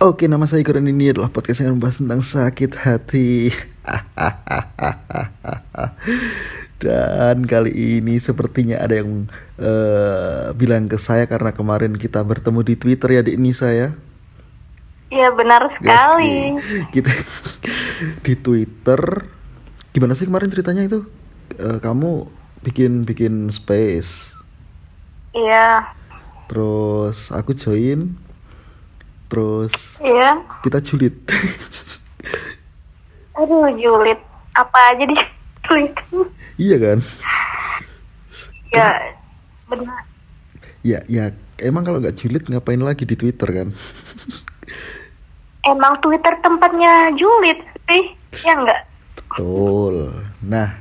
Oke, nama saya Igor dan ini adalah podcast yang membahas tentang sakit hati. Dan kali ini sepertinya ada yang uh, bilang ke saya karena kemarin kita bertemu di Twitter ya di ini saya. Iya benar sekali. Kita di Twitter. Gimana sih kemarin ceritanya itu? Uh, kamu bikin bikin space. Iya. Terus aku join terus. Iya. Kita julid. Aduh julid. Apa aja di julid iya kan? Ya benar. Ya ya. Emang kalau nggak julid ngapain lagi di twitter kan? Emang twitter tempatnya julid sih ya enggak betul. Nah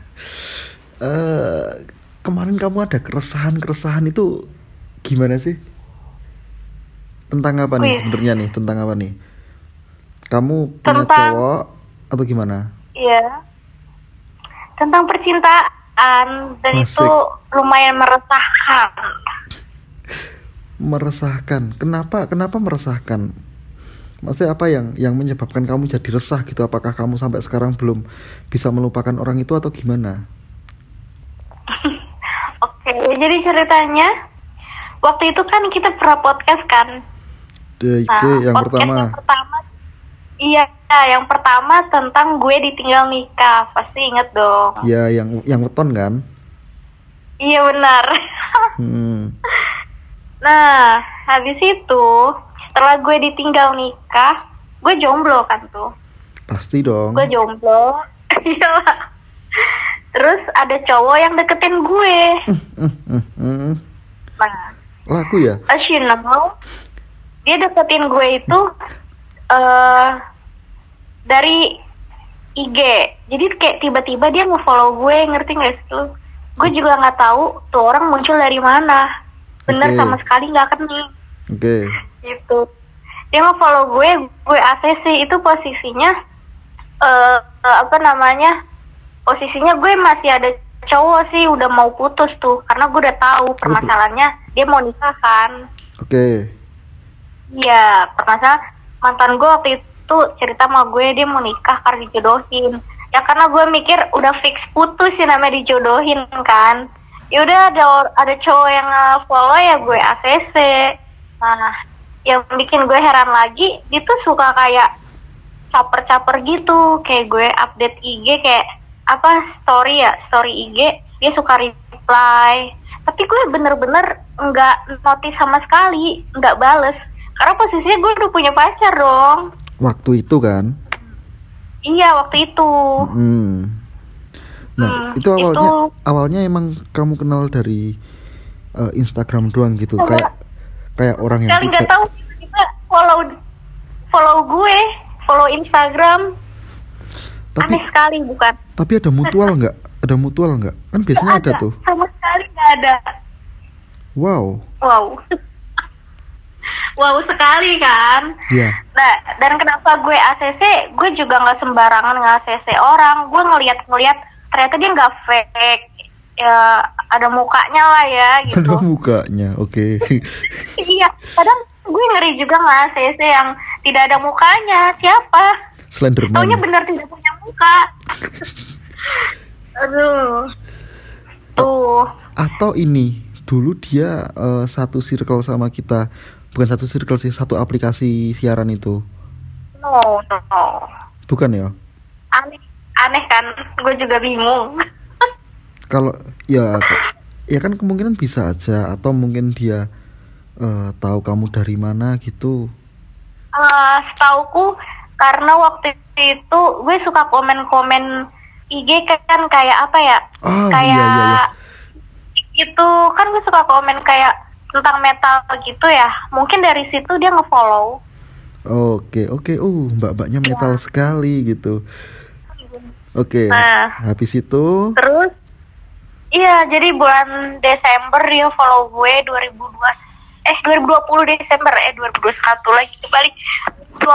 uh, kemarin kamu ada keresahan keresahan itu gimana sih tentang apa nih sebenarnya nih? Tentang apa nih? Kamu punya tentang, cowok atau gimana? Iya. Tentang percintaan dan Masik. itu lumayan meresahkan. Meresahkan. Kenapa? Kenapa meresahkan? Maksudnya apa yang yang menyebabkan kamu jadi resah gitu? Apakah kamu sampai sekarang belum bisa melupakan orang itu atau gimana? Oke, jadi ceritanya waktu itu kan kita pernah podcast kan DIG nah, yang pertama. Yang pertama Iya, yang pertama tentang gue ditinggal nikah, pasti inget dong. Iya, yang yang weton kan? Iya benar. hmm. Nah, habis itu setelah gue ditinggal nikah, gue jomblo kan tuh. Pasti dong. Gue jomblo. Iya. Terus ada cowok yang deketin gue. nah, laku ya? As you know, dia deketin gue itu uh, dari IG jadi kayak tiba-tiba dia nge-follow gue ngerti gak sih lu? Gue juga nggak tahu tuh orang muncul dari mana. Bener okay. sama sekali nggak kenal. Oke. Okay. gitu. Dia nge-follow gue gue ACC itu posisinya uh, uh, apa namanya posisinya gue masih ada cowok sih udah mau putus tuh. Karena gue udah tahu permasalahannya dia mau nikah kan. Oke. okay. Iya, permasalahan mantan gue waktu itu cerita sama gue dia mau nikah karena dijodohin. Ya karena gue mikir udah fix putus sih namanya dijodohin kan. Ya udah ada ada cowok yang follow ya gue ACC. Nah, yang bikin gue heran lagi dia tuh suka kayak caper-caper gitu, kayak gue update IG kayak apa story ya, story IG dia suka reply. Tapi gue bener-bener nggak notice sama sekali, nggak bales karena posisinya gue udah punya pacar dong. Waktu itu kan? Iya waktu itu. Hmm. Nah hmm, itu awalnya itu... awalnya emang kamu kenal dari uh, Instagram doang gitu Enggak. kayak kayak orang yang nggak tahu follow follow gue follow Instagram tapi, aneh sekali bukan tapi ada mutual nggak ada mutual nggak kan biasanya ada, ada tuh sama sekali nggak ada wow wow wow sekali kan. Iya. Yeah. Nah, dan kenapa gue ACC? Gue juga nggak sembarangan nge-ACC orang. Gue ngeliat-ngeliat ternyata dia nggak fake. Ya ada mukanya lah ya gitu. Ada mukanya, oke. Okay. iya, kadang gue ngeri juga nggak ACC yang tidak ada mukanya. Siapa? Slenderman. Taunya benar tidak punya muka. Aduh. Tuh. Atau ini dulu dia uh, satu circle sama kita bukan satu circle sih satu aplikasi siaran itu. No no. Bukan ya? Aneh aneh kan gue juga bingung. Kalau ya ya kan kemungkinan bisa aja atau mungkin dia uh, tahu kamu dari mana gitu. Uh, setauku karena waktu itu gue suka komen-komen IG kan kayak apa ya? Oh, kayak iya, iya, iya. itu kan gue suka komen kayak tentang metal gitu ya mungkin dari situ dia ngefollow. Oke oke uh mbak-mbaknya metal ya. sekali gitu. Oke nah, habis itu? terus iya jadi bulan Desember dia follow gue 2002 eh 2020 Desember eh 2021 lagi balik 20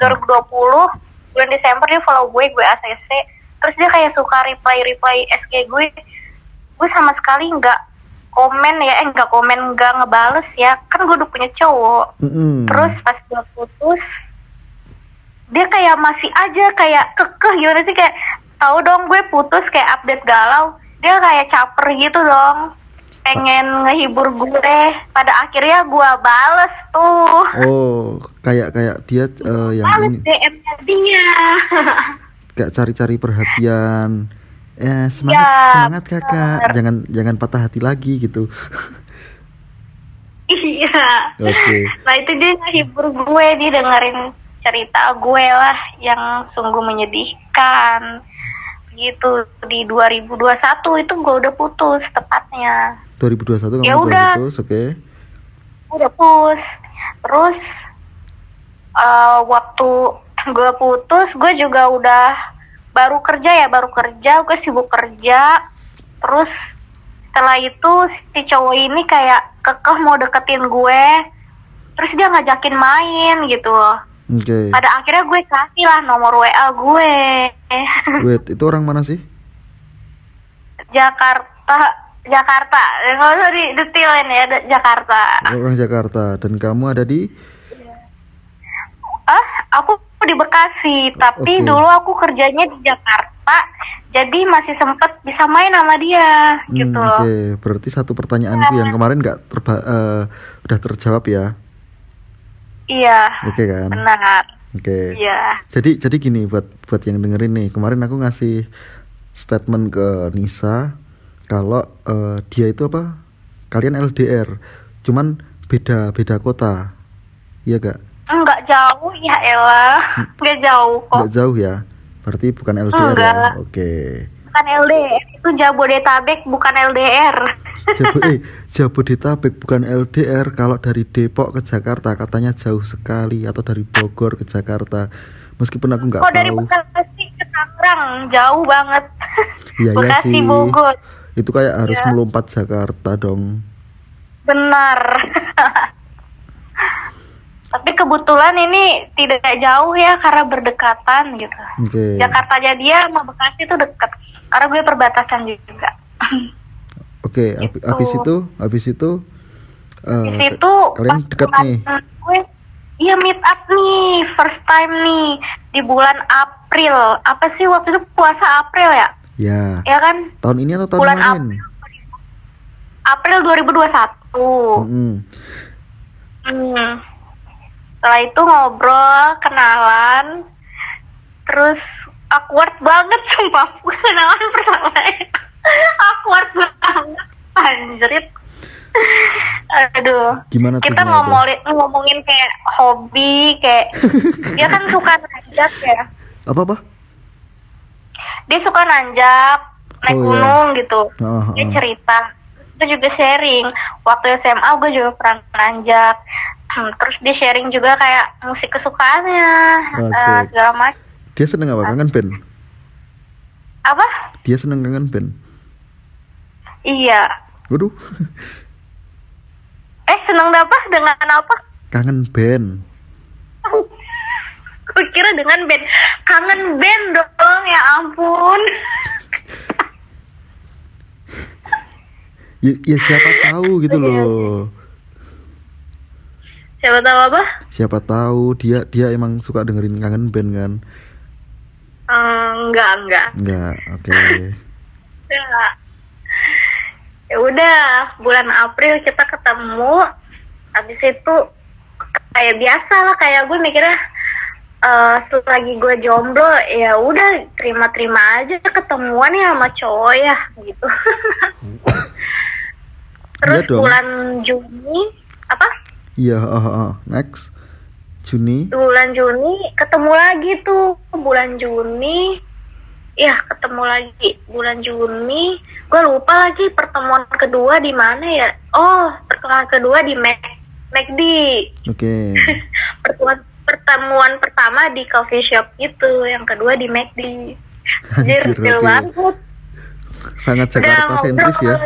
2020 bulan Desember dia follow gue gue ACC terus dia kayak suka reply reply SG gue. Gue sama sekali nggak komen ya eh nggak komen nggak ngebales ya. Kan gue udah punya cowok. Mm-mm. terus pas gue putus dia kayak masih aja kayak kekeh gimana sih? Kayak tahu dong gue putus kayak update galau. Dia kayak caper gitu dong. Pengen ngehibur gue. Pada akhirnya gue bales tuh. Oh kayak kayak dia eh, yang bales DM-nya dia. Kayak cari-cari perhatian eh semangat Ya, semangat kakak bener. jangan jangan patah hati lagi gitu iya oke Nah itu dia ngehibur gue, dia dengerin cerita gue lah yang sungguh menyedihkan. Gitu di 2021 itu gue udah putus tepatnya. 2021 kamu Ya udah udah. putus oke Udah putus. Terus eh, waktu gue putus, gue juga udah baru kerja ya, baru kerja, gue sibuk kerja. Terus setelah itu si cowok ini kayak kekeh mau deketin gue. Terus dia ngajakin main gitu loh. oke Pada akhirnya gue kasih lah nomor WA gue. wait itu orang mana sih Jakarta, Jakarta. Nggak usah didetailin ya, da- Jakarta. orang Jakarta dan kamu ada di Ah, aku di Bekasi, tapi Oke. dulu aku kerjanya di Jakarta. Jadi masih sempet bisa main sama dia Hmm, gitu oke loh. berarti satu pertanyaanku yang kemarin nggak terba eh, udah terjawab ya Iya, oke kan benar. oke Iya. jadi jadi gini buat buat yang dengerin nih kemarin aku ngasih statement ke Nisa kalau eh, dia itu apa kalian LDR cuman beda beda kota iya gak Enggak jauh ya Ella. Enggak jauh kok. nggak jauh ya berarti bukan LDR ya Enggak. oke Bukan LDR, itu Jabodetabek bukan LDR. Jabo, eh, Jabodetabek bukan LDR kalau dari Depok ke Jakarta katanya jauh sekali atau dari Bogor ke Jakarta meskipun aku nggak Kok dari tahu Bekasi ke Tangerang jauh banget. Iya iya Bekasi sih Bogor. itu kayak harus Iya. melompat Jakarta dong Benar. Tapi kebetulan ini tidak jauh ya karena berdekatan gitu. oke Jakarta aja dia sama Bekasi itu dekat. Karena gue perbatasan juga. oke hab- Gitu. habis itu habis itu Di situ kalian dekat nih Gue Iya meet up nih, first time nih di bulan April. Apa sih waktu itu puasa April ya? ya Ya kan? tahun ini atau tahun Bulan kemarin April 2021. Mm-mm. Hmm. Setelah itu ngobrol, kenalan, terus awkward banget sumpah kenalan pertama. awkward banget, anjrit. Aduh. gimana tuh Kita ngomongin ngomongin kayak hobi, kayak dia kan suka nanjak ya. apa apa Dia suka nanjak, naik Oh, iya. gunung gitu. Ah, ah. dia cerita gue juga sharing waktu SMA gue juga pernah nanjak Hmm, terus dia sharing juga kayak musik kesukaannya Asik. segala macam. Dia seneng apa? Kangen band? Apa? Dia seneng kangen band? Iya. Waduh. Eh seneng apa? Dengan apa? Kangen band. Gue kira dengan band. Kangen band dong ya ampun. Ya, ya siapa tahu gitu loh siapa tahu apa? Siapa tahu dia dia emang suka dengerin kangen band kan? Eh, enggak enggak. Enggak oke. Enggak. ya udah bulan April kita ketemu. Habis itu kayak biasa lah kayak gue mikirnya eh selagi gue jomblo ya udah terima-terima aja ketemuan ya sama cowok ya gitu. Terus Iya dong. bulan Juni apa iya ah, ah. next. Juni. Bulan Juni ketemu lagi tuh. Bulan Juni. Ya ketemu lagi. Bulan Juni. Gue lupa lagi pertemuan kedua di mana ya. Oh pertemuan kedua di Mac McD oke. Pertemuan pertemuan pertama di coffee shop itu yang kedua di McD Anjir, Anjir, banget. sangat Jakarta sentris ya.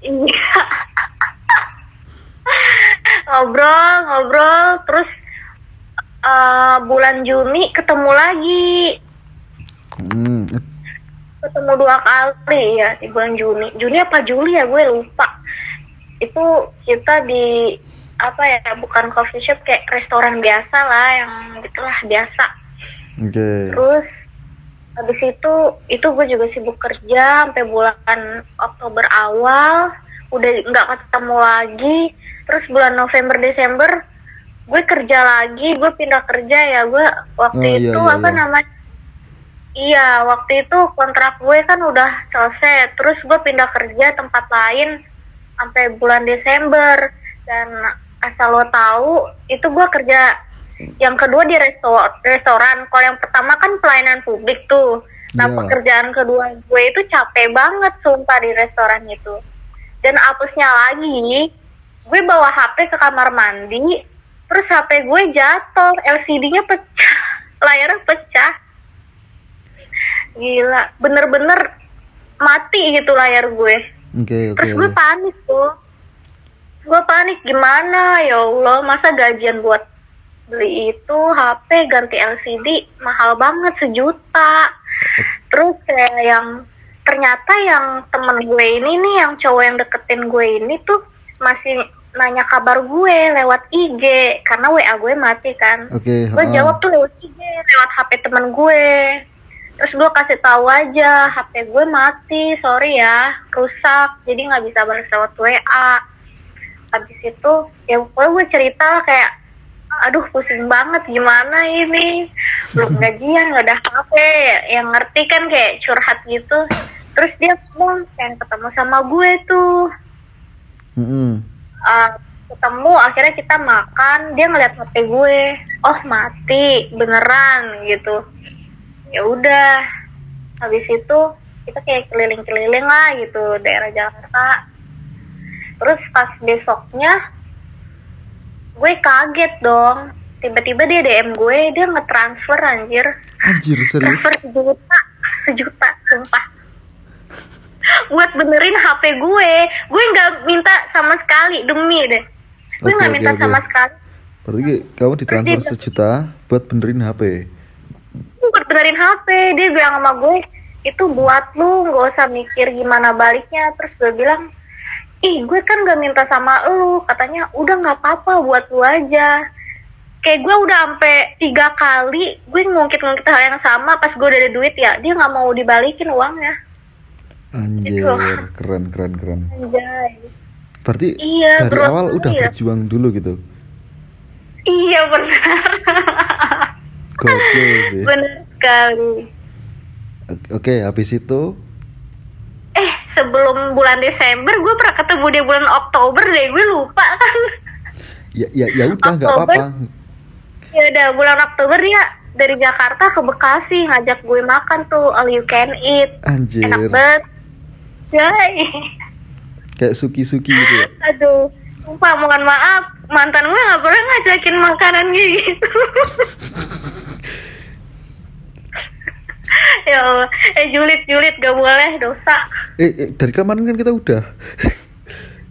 Iya. ngobrol, ngobrol, terus eh, bulan Juni ketemu lagi. Hmm, ketemu dua kali ya di bulan Juni. Juni apa Juli ya? Gue lupa. Itu kita di apa ya bukan coffee shop kayak restoran biasa lah yang gitulah biasa. Oke. Terus habis itu itu gue juga sibuk kerja sampai bulan Oktober awal udah nggak ketemu lagi. Terus bulan November Desember gue kerja lagi gue pindah kerja ya. Gue waktu Oh, iya, itu iya, apa iya. namanya? Iya waktu itu kontrak gue kan udah selesai. Terus gue pindah kerja tempat lain sampai bulan Desember. Dan asal lo tahu itu gue kerja yang kedua di resto restoran. Kalau yang pertama kan pelayanan publik tuh. Nah Iya. pekerjaan kedua gue itu capek banget sumpah di restoran itu dan apesnya lagi. Gue bawa HP ke kamar mandi terus HP gue jatuh LCD-nya pecah layarnya pecah. Gila bener-bener mati gitu layar gue. Oke oke terus gue panik tuh. Gue panik gimana? Ya Allah masa gajian buat beli itu HP ganti LCD mahal banget sejuta. Terus kayak yang ternyata yang temen gue ini nih yang cowok yang deketin gue ini tuh masih nanya kabar gue lewat IG karena WA gue mati kan. Oke gue jawab tuh lewat IG lewat HP temen gue. Terus gue kasih tahu aja HP gue mati sorry ya rusak jadi nggak bisa balas lewat WA habis itu ya pokoknya gue cerita kayak aduh pusing banget gimana ini? Belum gajian nggak ada HP yang ngerti kan kayak curhat gitu terus dia ngomong pengen ketemu sama gue tuh. Mm-mm. uh, ketemu akhirnya kita makan dia ngeliat HP gue. Oh mati beneran gitu. Ya udah habis itu kita kayak keliling-keliling lah gitu daerah Jakarta. Terus pas besoknya gue kaget dong. Tiba-tiba dia DM gue dia ngetransfer anjir. Anjir serius? Transfer sejuta sejuta sumpah buat benerin HP gue. Gue nggak minta sama sekali demi deh. Gue nggak minta oke. sama sekali. Berarti kamu ditransfer sejuta buat benerin HP buat benerin HP dia bilang sama gue itu buat lu nggak usah mikir gimana baliknya. Terus gue bilang ih gue kan gak minta sama lu. Katanya udah nggak apa-apa buat lu aja. Kayak gue udah sampai tiga kali gue ngungkit-ngungkit hal yang sama pas gue udah ada duit ya. Dia nggak mau dibalikin uangnya anjir Gitu. keren keren keren. Anjay. Berarti Iya, dari bro, awal udah iya. berjuang dulu gitu? Iya benar. Gokil sih. Benar sekali. Oke habis itu? Eh sebelum bulan Desember gue pernah ketemu dia bulan Oktober deh gue lupa kan. Ya ya ya udah nggak apa-apa. Ya udah bulan Oktober dia dari Jakarta ke Bekasi ngajak gue makan tuh all you can eat. Anjir. enak banget Jai. kayak suki-suki gitu ya? Aduh sumpah mohon maaf. Mantan gue nggak pernah ngajakin makanan gitu. Ya Allah. Eh julid julid gak boleh dosa. Eh, eh dari kemarin kan kita udah.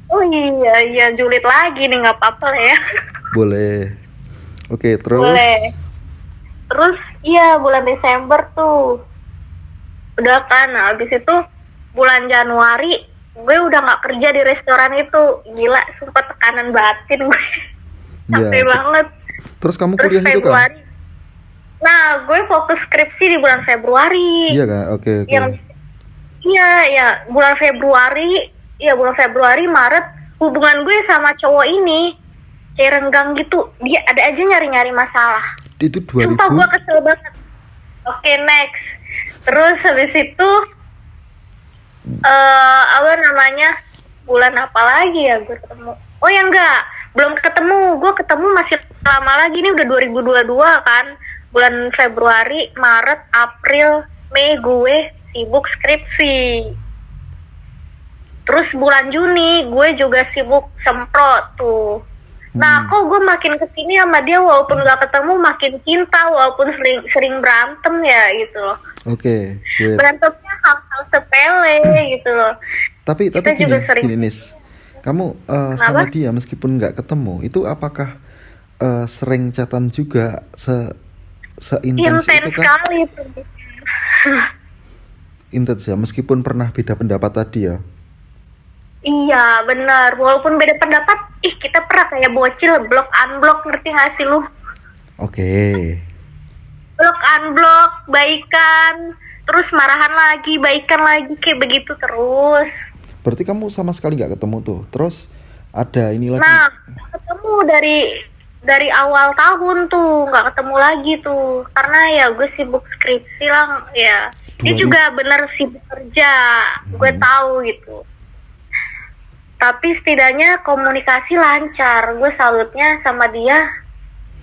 Oh iya iya julid lagi nih nggak apa-apa lah ya. Boleh. Oke terus? Boleh. Terus iya bulan Desember tuh. Udah kan, nah, habis itu bulan Januari gue udah nggak kerja di restoran itu. Gila, sumpah tekanan batin gue. Iya, Capek banget. terus kamu Terus kuliah itu kan Februari. Nah, gue fokus skripsi di bulan Februari. iya kan oke oke Yang Iya, ya, bulan Februari, ya bulan Februari, Maret hubungan gue sama cowok ini kayak renggang gitu. Dia ada aja nyari-nyari masalah. itu 2000 Sumpah gue kesel banget. Oke next. Terus habis itu eh apa namanya bulan apa lagi ya gue ketemu? Oh ya enggak, belum ketemu. Gue ketemu masih lama lagi nih udah 2022 kan. Bulan Februari, Maret, April, Mei gue sibuk skripsi. Terus bulan Juni gue juga sibuk semprot tuh. Nah, Hmm. kok gue makin ke sini sama dia walaupun gak ketemu makin cinta walaupun sering sering berantem ya gitu loh. Oke wait. Berantemnya hal-hal sepele gitu loh. tapi kita tapi gini juga sering- gini Nis kamu eh, sama dia meskipun nggak ketemu itu apakah eh, sering catatan juga se seintens Intens itu kan sekali. intens ya meskipun pernah beda pendapat tadi ya Iya benar, walaupun beda pendapat, ih kita pernah kayak bocil blok unblock ngerti gak sih lu? oke Blok unblock, baikan, terus marahan lagi, baikan lagi kayak begitu terus. berarti kamu sama sekali nggak ketemu tuh. Terus ada ini lagi. Nah, ketemu dari dari awal tahun tuh nggak ketemu lagi tuh. Karena ya gue sibuk skripsi lah ya. Dia juga bener sibuk kerja gue Hmm. tahu gitu. Tapi setidaknya komunikasi lancar. Gue salutnya sama dia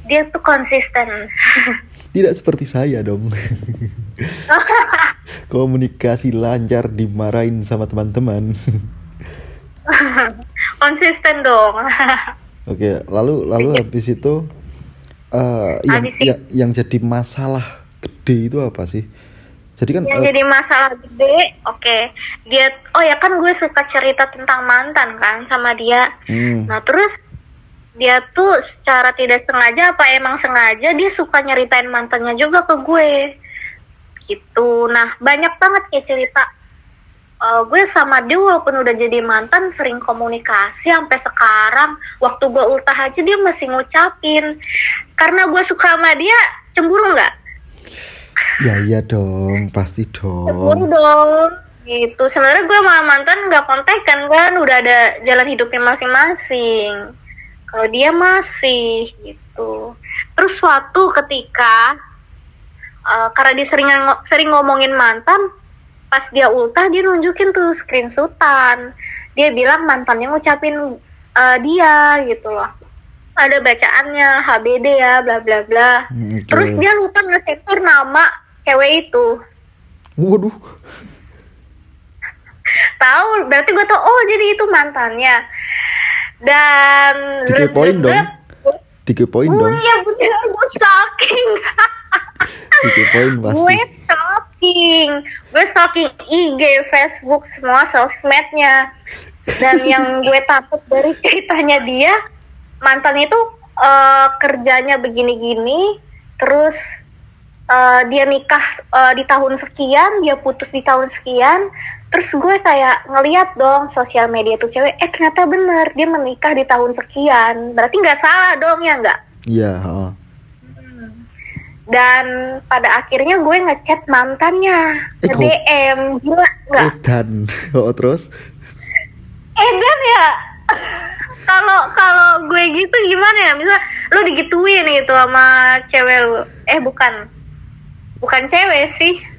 dia tuh konsisten tidak seperti saya dong komunikasi lancar dimarahin sama teman-teman. Konsisten dong. Oke, lalu lalu habis itu eh yang, Habis ya- yang jadi masalah gede itu apa sih? Jadi kan yang eh, jadi masalah gede oke. Dia oh ya kan gue suka cerita tentang mantan kan sama dia. Hmm, Nah terus dia tuh secara tidak sengaja apa emang sengaja dia suka nyeritain mantannya juga ke gue. Gitu. Nah banyak banget kayak cerita. Eh, gue sama dia walaupun udah jadi mantan sering komunikasi sampai sekarang. Waktu gue ultah aja dia masih ngucapin. Karena gue suka sama dia cemburu nggak? Ya iya dong, pasti cemburu dong. dong gitu. Sebenarnya gue sama mantan nggak kontak kan kan. Udah ada jalan hidupnya masing-masing kalau dia masih gitu. Terus suatu ketika eh, karena dia sering sering ngomongin mantan pas dia ultah dia nunjukin tuh screenshotan. Dia bilang mantannya ngucapin eh, dia gitu loh. Ada bacaannya HBD ya bla bla bla. Hmm, oke. terus dia lupa nge-sensor nama cewek itu. Waduh, tahu berarti gue tau oh jadi itu mantannya dan dikepoin dong. Dikepoin oh dong. iya bener gue stalking Dikepoin pasti. gue stalking gue stalking IG Facebook semua sosmednya dan yang gue takut dari ceritanya dia mantannya itu eh, kerjanya begini-gini terus eh, dia nikah eh, di tahun sekian dia putus di tahun sekian terus gue kayak ngeliat dong sosial media tuh cewek eh ternyata bener dia menikah di tahun sekian. Berarti nggak salah dong ya nggak? Iya, heeh. dan pada akhirnya gue ngechat mantannya Eh, nge DM gila nggak? Edan. Oh, terus? Edan ya? Kalau kalau gue gitu gimana ya? Misal lu digituin gitu sama cewek lu. Eh bukan. Bukan cewek sih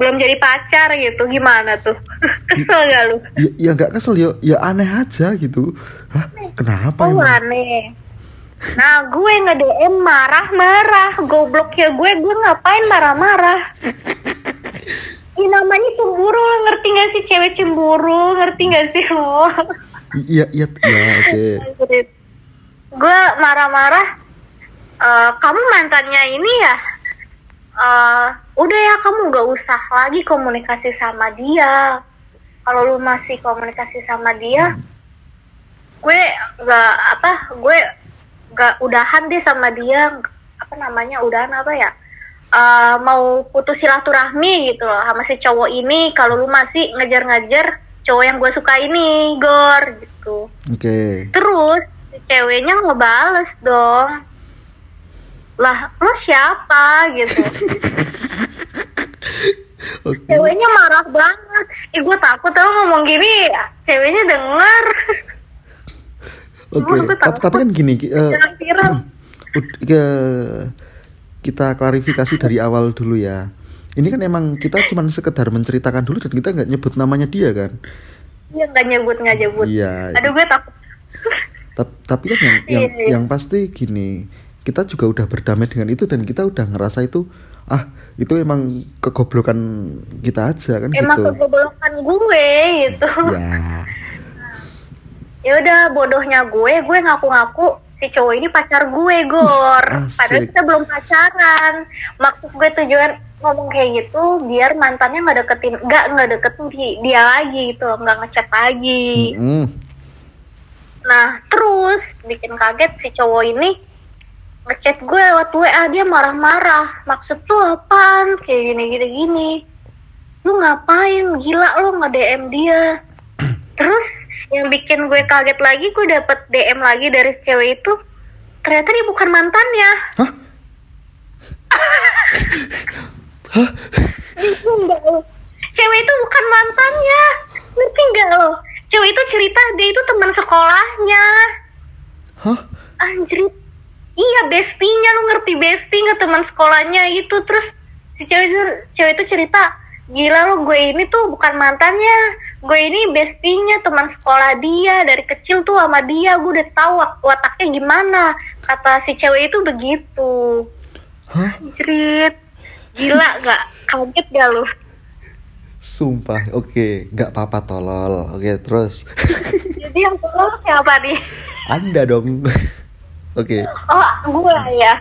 belum jadi pacar gitu gimana tuh? Kesel gak lu? Ya ya nggak kesel ya ya aneh aja gitu. Hah, kenapa oh emang? aneh. Nah gue nge DM marah-marah. Goblok ya gue gue ngapain marah-marah? Ih, namanya cemburu ngerti gak sih cewek cemburu? Ngerti gak sih lo Iya, iya, iya, oke. gue marah-marah "Eh, kamu mantannya ini ya? Eh, udah ya kamu gak usah lagi komunikasi sama dia kalau lu masih komunikasi sama dia gue gak apa gue gak udahan deh sama dia apa namanya udahan apa ya Eh, mau putus silaturahmi gitu loh sama si cowok ini kalau lu masih ngejar-ngejar cowok yang gue suka ini gor gitu Oke. Terus si ceweknya ngebales dong. Lah, lo siapa gitu. Oke. Ceweknya marah banget. Ih, gue takut tau ngomong gini, ceweknya denger. Oke. Gue Tapi, tapi kan gini, eh, ud- ke- kita klarifikasi dari awal dulu ya. Ini kan emang kita cuma sekedar menceritakan dulu dan kita nggak nyebut namanya dia kan. Iya, nggak nyebut, nggak nyebut. Iya. Aduh, gue takut. Tap- tapi kan yang yang, Iya, iya. yang pasti gini, kita juga udah berdamai dengan itu dan kita udah ngerasa itu ah itu emang kegoblokan kita aja kan Emang gitu. kegoblokan gue gitu. Ya. Ya udah, bodohnya gue, gue ngaku-ngaku si cowok ini pacar gue, Gor. Asik. Padahal kita belum pacaran. Maksud gue tujuan ngomong kayak gitu biar mantannya nggak deketin, nggak nggak deketin di- dia lagi gitu, nggak ngechat lagi. Mm-mm. Nah, terus bikin kaget si cowok ini ngechat gue lewat WA dia marah-marah maksud tuh apaan kayak gini gini gini lu ngapain gila lu nge DM dia terus yang bikin gue kaget lagi gue dapet DM lagi dari cewek itu ternyata dia bukan mantannya Hah? Hah? Bingung nggak lo? Cewek itu bukan mantannya, ngerti nggak lo? Cewek itu cerita dia itu teman sekolahnya. Hah? Anjir, iya bestinya lo ngerti besti nggak teman sekolahnya itu terus si cewek itu cewek itu cerita gila lo gue ini tuh bukan mantannya gue ini bestinya teman sekolah dia dari kecil tuh sama dia gue udah tahu wat- wataknya gimana kata si cewek itu begitu Hah? Anjrit, gila gak? Kaget gak lu? Sumpah, oke, nggak apa-apa tolol. Oke, terus Jadi yang tolong siapa nih? Anda dong. Oke. Oh, gue ya.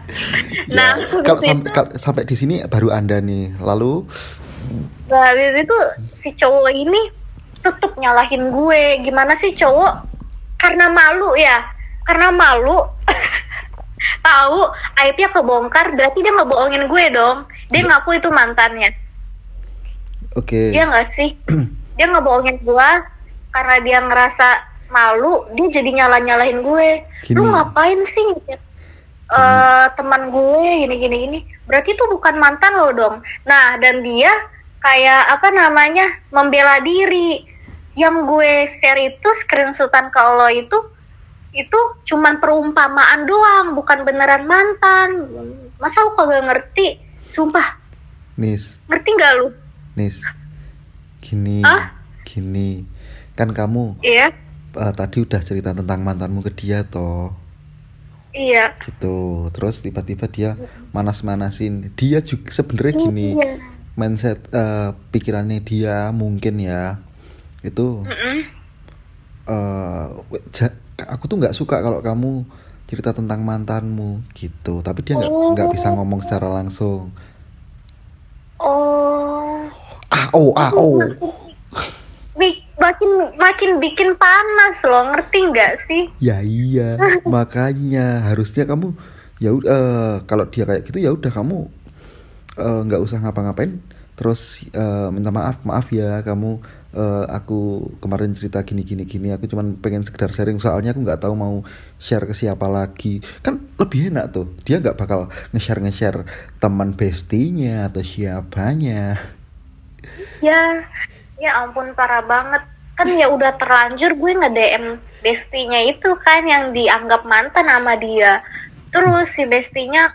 Nah, Ya, kalau itu, sam- kal- sampai di sini baru Anda nih. Lalu nah, itu si cowok ini tetep nyalahin gue. Gimana sih cowok? Karena malu ya. Karena malu. Tahu aibnya kebongkar, berarti dia ngebohongin gue dong. Dia ngaku itu mantannya. oke. Iya nggak sih? dia ngebohongin gue karena dia ngerasa malu, dia jadi nyala-nyalahin gue. Lu Gini. ngapain sih ngechat eh, teman gue gini gini gini? Berarti itu bukan mantan lo dong. Nah, dan dia kayak apa namanya? membela diri. Yang gue share itu screenshotan ke lo itu itu cuman perumpamaan doang, bukan beneran mantan. Masa lu kagak ngerti? Sumpah, Nis, ngerti nggak lu? Nis. Gini. Hah? Gini. Kan kamu Iya, eh, tadi udah cerita tentang mantanmu ke dia toh. iya. Gitu. Terus tiba-tiba dia manas-manasin. Dia juga sebenarnya gini. Iya. Mindset eh, pikirannya dia mungkin ya. Itu Mm-mm. eh ja- aku tuh nggak suka kalau kamu cerita tentang mantanmu gitu tapi dia nggak nggak bisa ngomong secara langsung Oh, ah oh ah oh makin makin bikin panas loh, ngerti nggak sih? ya iya makanya harusnya kamu ya eh, kalau dia kayak gitu ya udah kamu eh, nggak usah ngapa-ngapain terus eh, minta maaf maaf ya kamu eh, aku kemarin cerita gini gini gini aku cuman pengen sekedar sharing soalnya aku nggak tahu mau share ke siapa lagi kan lebih enak tuh dia nggak bakal nge-share nge-share teman bestinya atau siapanya Ya, ya ampun parah banget. Kan ya udah terlanjur gue nge-DM bestinya itu kan yang dianggap mantan sama dia. Terus si bestinya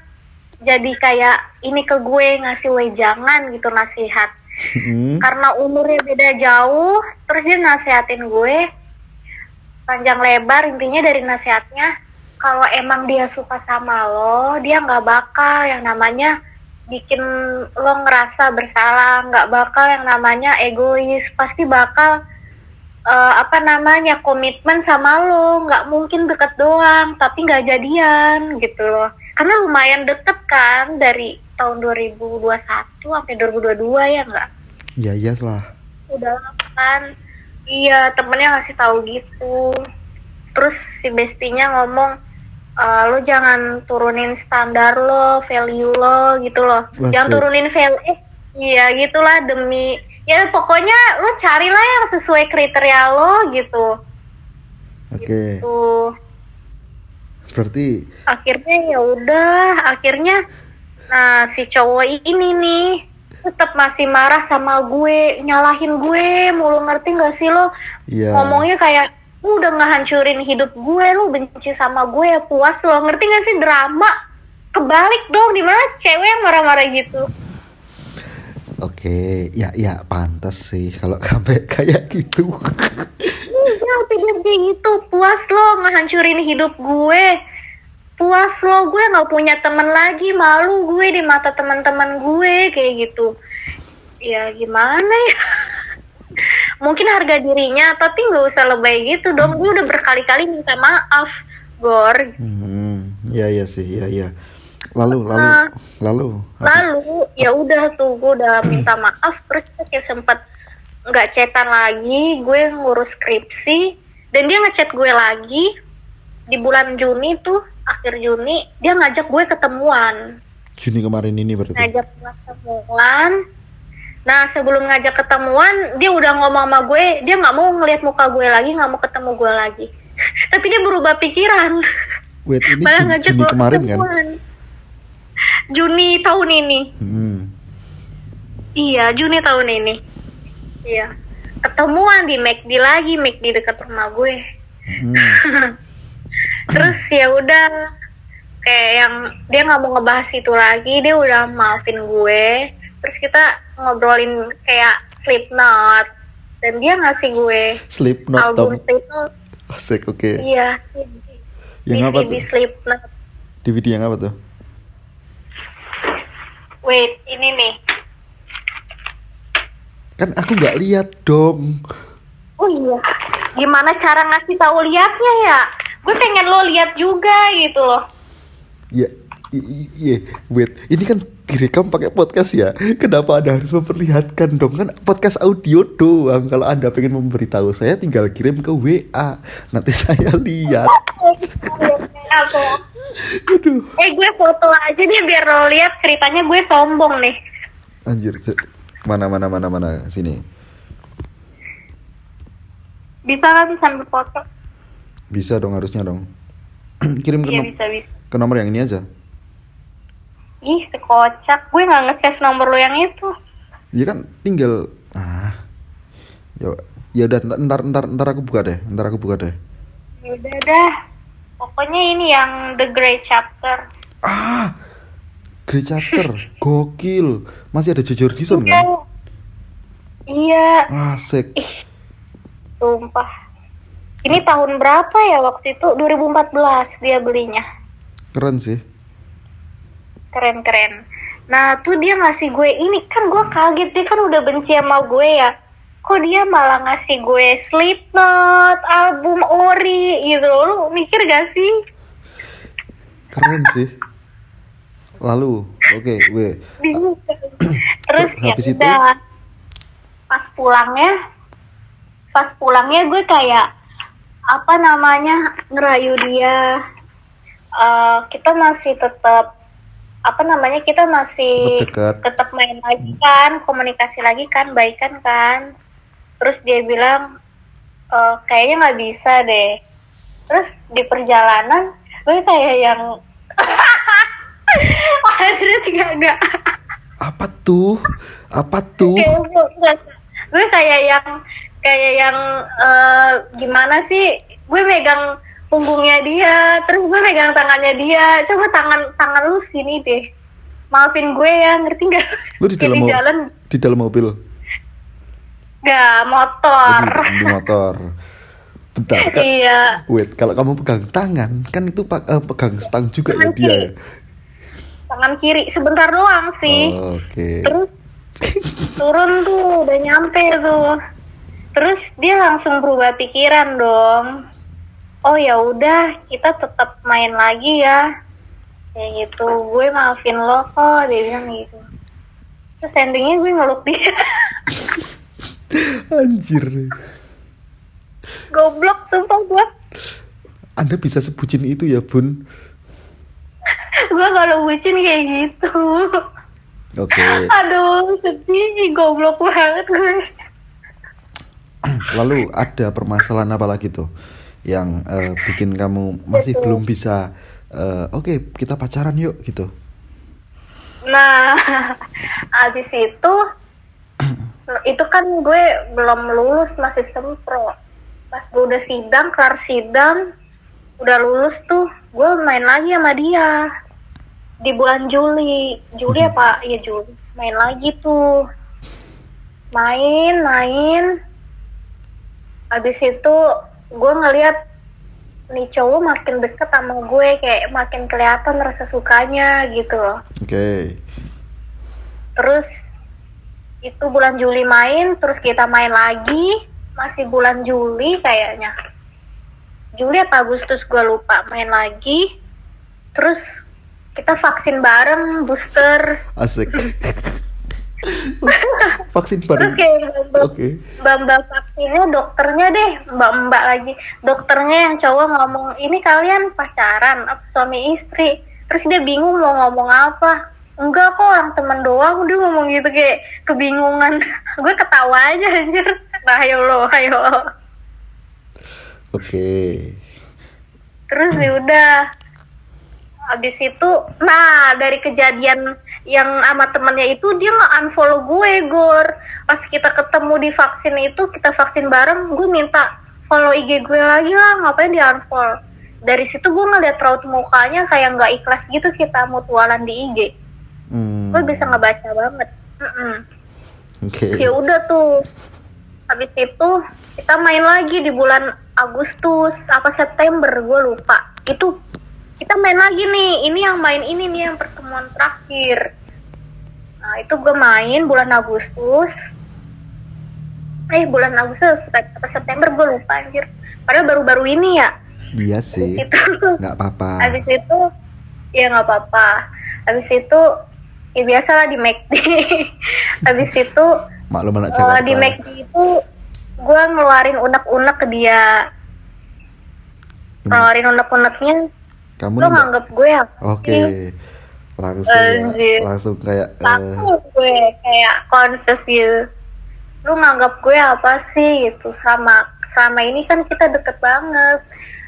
jadi kayak ini ke gue ngasih wejangan gitu nasihat. Hmm, Karena umurnya beda jauh, terus dia nasihatin gue panjang lebar intinya dari nasihatnya kalau emang dia suka sama lo, dia nggak bakal yang namanya bikin lo ngerasa bersalah, nggak bakal yang namanya egois, pasti bakal eh, apa namanya komitmen sama lo, nggak mungkin deket doang, tapi nggak jadian gitu loh. Karena lumayan deket kan dari tahun 2021 sampai 2022 ya nggak? ya iya lah. Udah lama kan iya temennya ngasih tahu gitu. Terus si bestinya ngomong "Eh, lo jangan turunin standar lo value lo gitu loh. Wah, jangan turunin value eh, iya gitulah demi ya pokoknya lo carilah yang sesuai kriteria lo gitu. Oke. Tuh berarti akhirnya ya udah akhirnya nah si cowok ini nih tetap masih marah sama gue nyalahin gue mulu ngerti nggak sih lo? Ya ngomongnya kayak lu udah ngehancurin hidup gue lu benci sama gue ya puas lo. Ngerti gak sih? Drama. Kebalik dong di mana cewek yang marah-marah gitu Oke, ya ya pantas sih kalau sampai kayak gitu. iya dia kayak gitu. Puas lo ngehancurin hidup gue. Puas lo gue nggak punya temen lagi. Malu gue di mata teman-teman gue kayak gitu. Ya gimana ya? Mungkin harga dirinya tapi nggak usah lebay gitu dong. Gue udah berkali-kali minta maaf Gor. Hmm, ya ya sih, ya ya. Lalu lalu Ah. lalu. lalu. Ya udah tuh gue udah minta maaf terus kayak sempet nggak chatan lagi gue ngurus skripsi dan dia ngechat gue lagi. Di bulan Juni tuh akhir Juni dia ngajak gue ketemuan. Juni kemarin ini berarti? Ngajak ketemuan. Nah sebelum ngajak ketemuan dia udah ngomong sama gue dia nggak mau ngelihat muka gue lagi nggak mau ketemu gue lagi. Tapi dia berubah pikiran. Wait ini malah Juni, Juni kemarin kan? ketemuan. Juni tahun ini. Hmm. iya Juni tahun ini. Iya. Ketemuan di McD lagi McD dekat rumah gue. Hmm. terus ya udah kayak yang dia nggak mau ngebahas itu lagi dia udah maafin gue. Terus kita ngobrolin kayak Slipknot. Dan dia ngasih gue sleep not album top Slipknot. Asik oke. Iya. Yang apa DVD tuh? Slipknot. DVD yang apa tuh wait ini nih. Kan aku nggak lihat dong oh iya. Gimana cara ngasih tahu liatnya ya? Gue pengen lo lihat juga gitu loh. Ya iya. Wait ini kan direkam pakai podcast ya. Kenapa anda harus memperlihatkan dong? Kan podcast audio doang. Kalau anda pengen memberitahu saya tinggal kirim ke WA nanti saya lihat. Aduh. Eh gue foto aja deh biar lo lihat ceritanya. Gue sombong nih. Anjir mana mana mana mana? Sini. Bisa kan sambil foto? Bisa dong harusnya dong. Kirim ke, iya nom- bisa bisa. ke nomor yang ini aja ih sekocak gue nggak nge-save nomor lo yang itu. Ya kan tinggal ah. Ya ya udah ntar, ntar ntar aku buka deh ntar aku buka deh. Ya udah dah. Pokoknya ini yang the great chapter. Ah Great Chapter. Gokil. Masih ada jujur Dison kan? Iya. Asik. Sumpah. Ini tahun berapa ya waktu itu? 2014 dia belinya. Keren sih keren keren nah tuh dia ngasih gue ini. Kan gue kaget dia kan udah benci sama gue ya. Kok dia malah ngasih gue Slipknot album Ori gitu lu mikir gak sih? Keren sih. Lalu oke we. Bingung. Terus ya Habis itu? pas pulangnya pas pulangnya gue kayak apa namanya ngerayu dia. Eh, kita masih tetap apa namanya kita masih Tetap dekat. tetap main lagi kan komunikasi lagi kan baikan kan terus dia bilang "Eh, kayaknya nggak bisa deh. Terus di perjalanan gue kayak yang Akhirnya tidak apa tuh? Apa tuh? Kayak gue- kayak yang kayak yang eh, gimana sih? Gue megang punggungnya dia terus gue megang tangannya dia. Coba tangan tangan lu sini deh. Maafin gue ya ngerti nggak? Lu di dalam di jalan. di dalam mobil? Nggak Oh, motor. Di, di motor. Bentar kan iya. Wait kalau kamu pegang tangan kan itu eh, pegang stang juga ya Tangan dia ya? Kiri. tangan kiri sebentar doang sih. Oh, oke. Terus turun tuh udah nyampe tuh. Terus dia langsung berubah pikiran dong oh ya udah kita tetap main lagi ya. Kayak gitu. Gue maafin lo kok dia bilang gitu. Terus endingnya gue ngeluk dia. Anjir. Goblok sumpah gue anda bisa sebutin itu ya bun? Gue kalau bucin kayak gitu. Oke. Aduh sedih goblok banget gue. Lalu ada permasalahan apa lagi tuh yang eh, bikin kamu masih Betul. belum bisa eh, oke kita pacaran yuk gitu Nah, abis itu, itu kan gue belum lulus masih sempro. Pas gue udah sidang, kelar sidang, udah lulus tuh, gue main lagi sama dia di bulan Juli. Juli apa? Iya Juli. Main lagi tuh, main, main. Abis itu gue ngeliat nih cowok makin deket sama gue kayak makin kelihatan rasa sukanya gitu loh. Oke. Terus itu bulan Juli main terus kita main lagi masih bulan Juli kayaknya. Juli apa Agustus gue lupa main lagi. Terus kita vaksin bareng booster. Asik vaksin terus bareng kayak mbak oke. Mbak vaksinnya dokternya deh mbak mbak lagi. Dokternya yang cowok ngomong ini kalian pacaran apa suami istri? Terus dia bingung mau ngomong apa. Enggak kok orang teman doang. Dia ngomong gitu kayak kebingungan. Gue ketawa aja anjir. Nah ayo lo ayo oke. Terus ya udah habis itu nah dari kejadian yang sama temennya itu dia nggak unfollow gue gor. Pas kita ketemu di vaksin itu kita vaksin bareng gue minta follow IG gue lagi lah ngapain di unfollow? Dari situ gue ngeliat raut mukanya kayak nggak ikhlas gitu kita mutualan di IG Hmm, gue bisa ngebaca banget. Mm-mm. oke. Ya udah tuh. Habis itu kita main lagi di bulan Agustus apa September gue lupa. Itu kita main lagi nih. Ini yang main ini nih yang pertemuan terakhir. Nah itu gue main bulan Agustus. Eh bulan Agustus apa September gue lupa anjir. Padahal baru-baru ini ya. Iya sih. Itu nggak apa-apa. habis itu ya nggak apa-apa. Habis itu ya biasa lah di McD habis itu maklum anak Eh, Jakarta. di McD itu gue ngeluarin unek-unek ke dia. Gimana? ngeluarin unek-uneknya kamu lo nembak? nganggep gue apa oke. Sih? langsung ya, langsung kayak Langsung gue kayak confess gitu. Lu nganggap gue apa sih gitu? Selama selama ini kan kita deket banget.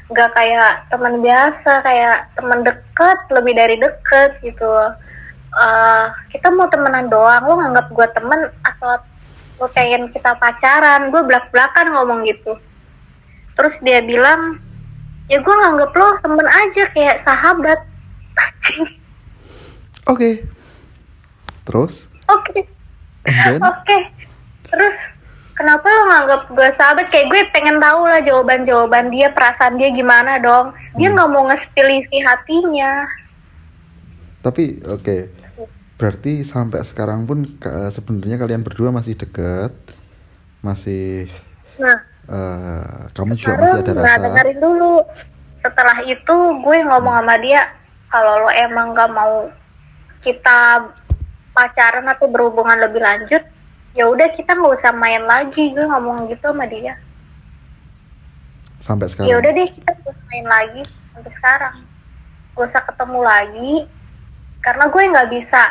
Nggak kayak teman biasa kayak teman deket lebih dari deket gitu. Eh, kita mau temenan doang. Lu nganggap gue temen atau lu pengen kita pacaran? Gue belak belakan ngomong gitu. Terus dia bilang ya gue nganggap lo temen aja kayak sahabat oke terus oke then Oke, terus kenapa lo nganggap gue sahabat? Kayak gue pengen tahu lah jawaban-jawaban dia, perasaan dia gimana dong. Dia Hmm. nggak mau nge-spill isi hatinya. tapi oke berarti sampai sekarang pun sebenarnya kalian berdua masih dekat masih Nah, eh, kamu juga masih ada sekarang rasa dengerin dulu. Setelah itu gue ngomong sama dia, kalau lo emang gak mau kita pacaran atau berhubungan lebih lanjut, ya udah kita nggak usah main lagi. Gue ngomong gitu sama dia. sampai ya sekarang udah deh kita main lagi sampai sekarang gak usah ketemu lagi karena gue nggak bisa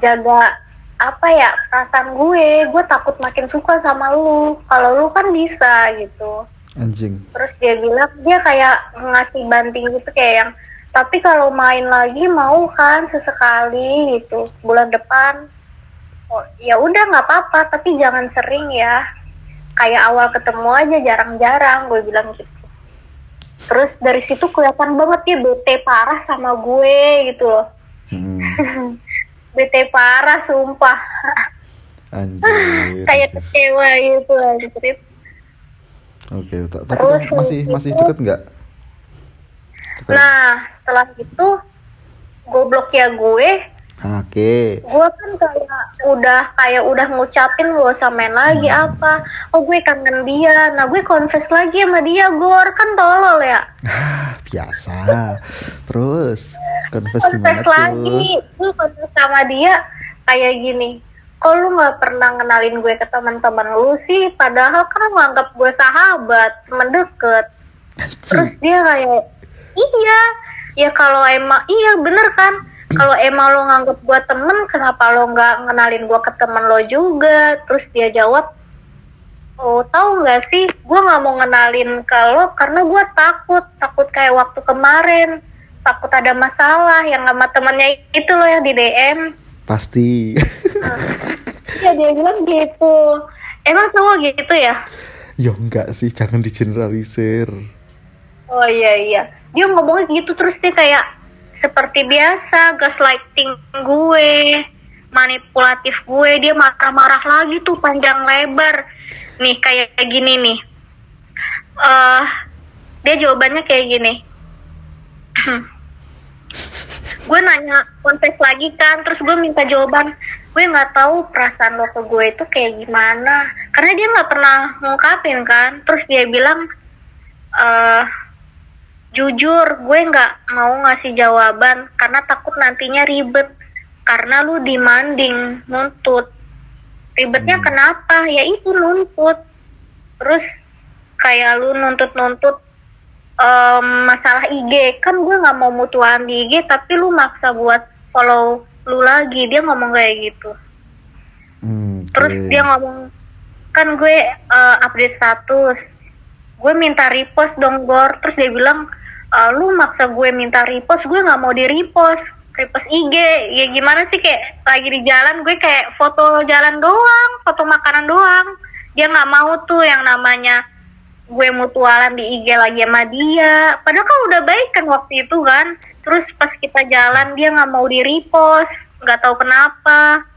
jaga apa ya perasaan gue gue takut makin suka sama lu. Kalau lu kan bisa gitu. Anjing. Terus dia bilang dia kayak ngasih banting gitu kayak yang tapi kalau main lagi mau kan sesekali gitu bulan depan. Oh ya udah nggak apa-apa tapi jangan sering ya. Kayak awal ketemu aja jarang-jarang gue bilang gitu. Terus dari situ kelihatan banget dia bete parah sama gue gitu loh. Hmm, bete parah sumpah. Anjir kayak kecewa gitu anjir. Oke ta- tapi Terus masih habis masih itu- deket nggak? Nah setelah itu goblok ya gue oke. Gue kan kayak udah kayak udah ngucapin gak usah main lagi apa. Oh gue kangen dia. Nah gue confess lagi sama dia gor. Kan tolol ya? Ah, biasa. Terus confess confess lagi gue confess sama dia kayak gini. Kok lu nggak pernah kenalin gue ke teman-teman lu sih? Padahal kan lu nganggap gue sahabat teman deket. Terus dia kayak iya. Ya kalau emang iya bener kan kalau emang lo nganggap gue temen kenapa lo nggak ngenalin gue ke temen lo juga? Terus dia jawab oh tahu nggak sih? Gue nggak mau ngenalin ke lo karena gue takut. Takut kayak waktu kemarin. Takut ada masalah yang sama temennya itu lo yang di DM pasti. Ya dia bilang gitu. Emang cowok gitu ya? Ya enggak sih. Jangan digeneralisir Oh iya iya. Dia ngomongnya gitu terus dia kayak seperti biasa gaslighting gue, manipulatif gue, dia marah-marah lagi tuh panjang lebar. Nih kayak gini nih. Eh dia jawabannya kayak gini. gue nanya kontes lagi kan, terus gue minta jawaban. Gue nggak tahu perasaan lo ke gue itu kayak gimana, karena dia nggak pernah ngungkapin kan. Terus dia bilang, eh jujur gue nggak mau ngasih jawaban karena takut nantinya ribet. Karena lu demanding nuntut. Ribetnya Hmm. kenapa? Ya itu nuntut. Terus kayak lu nuntut-nuntut em, masalah IG kan gue nggak mau mutualan di IG tapi lu maksa buat follow lu lagi. Dia ngomong kayak gitu. Hmm, terus oke. dia ngomong kan gue eh, update status. Gue minta repost dong gor. Terus dia bilang "Eh, lu maksa gue minta repost gue nggak mau di repost repost IG ya gimana sih kayak lagi di jalan gue kayak foto jalan doang foto makanan doang. Dia nggak mau tuh yang namanya gue mutualan di IG lagi sama dia. Padahal kan udah baik kan waktu itu kan. Terus pas kita jalan dia nggak mau di repost nggak tahu kenapa.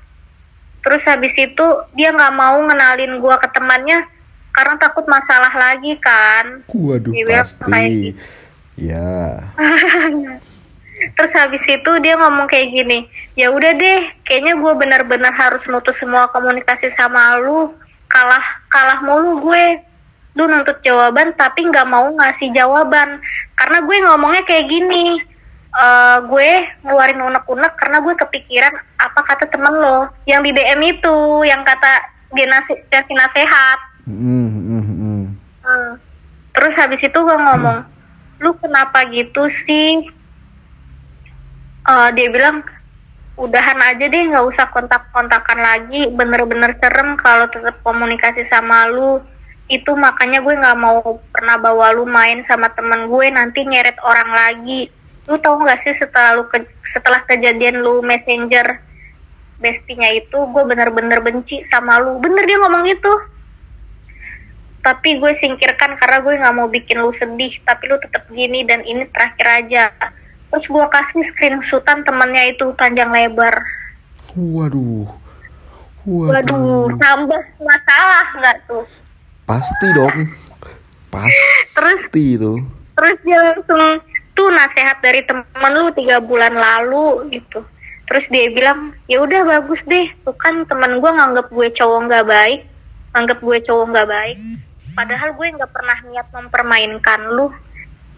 Terus habis itu dia nggak mau ngenalin gua ke temannya karena takut masalah lagi kan. Waduh, kayak pasti. gitu. Ya. terus habis itu dia ngomong kayak gini ya udah deh kayaknya gue benar-benar harus mutus semua komunikasi sama lu kalah kalah mulu gue lu nuntut jawaban tapi nggak mau ngasih jawaban karena gue ngomongnya kayak gini eh, gue ngeluarin unek-unek karena gue kepikiran apa kata temen lo yang di DM itu yang kata dia nasi- kasih nasehat Hmm, hmm, hmm. Hmm. Terus habis itu gue ngomong, lu kenapa gitu sih? Eh, dia bilang, udahan aja deh, nggak usah kontak-kontakan lagi. Bener-bener serem kalau tetap komunikasi sama lu. Itu makanya gue nggak mau pernah bawa lu main sama temen gue nanti nyeret orang lagi. Lu tau nggak sih setelah lu ke- setelah kejadian lu messenger bestinya itu, gue bener-bener benci sama lu. Bener dia ngomong gitu tapi gue singkirkan karena gue nggak mau bikin lu sedih. Tapi lu tetap gini dan ini terakhir aja. Terus gue kasih screenshotan temennya itu panjang lebar. Waduh. waduh tambah masalah nggak tuh? Pasti dong. Pasti itu. terus dia langsung tuh nasehat dari temen lu tiga bulan lalu gitu. Terus dia bilang ya udah bagus deh. Tuh kan temen gue nganggap gue cowok nggak baik. Nganggap gue cowok nggak baik padahal gue nggak pernah niat mempermainkan lu.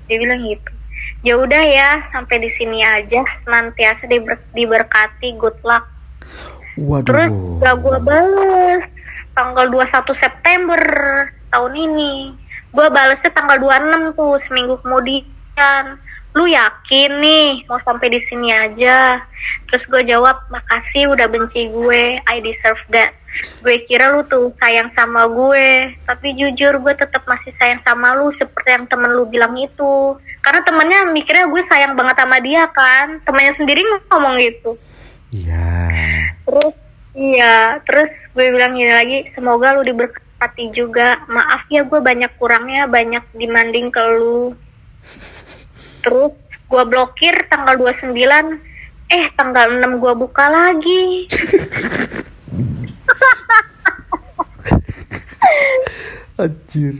Dia bilang gitu. Ya udah ya sampai di sini aja. Senantiasa diber- diberkati. Good luck. Terus Waduh. gak gue bales. Tanggal 21 September tahun ini. Gue balesnya tanggal 26 tuh seminggu kemudian lu yakin nih mau sampai di sini aja? Terus gue jawab makasih udah benci gue I deserve that. Gue kira lu tuh sayang sama gue tapi jujur gue tetap masih sayang sama lu seperti yang temen lu bilang itu. Karena temennya mikirnya gue sayang banget sama dia kan temennya sendiri ngomong gitu. Iya. terus iya terus gue bilang gini lagi semoga lu diberkati juga. Maaf ya gue banyak kurangnya banyak demanding ke lu terus gue blokir tanggal 29 eh tanggal 6 gue buka lagi Anjir.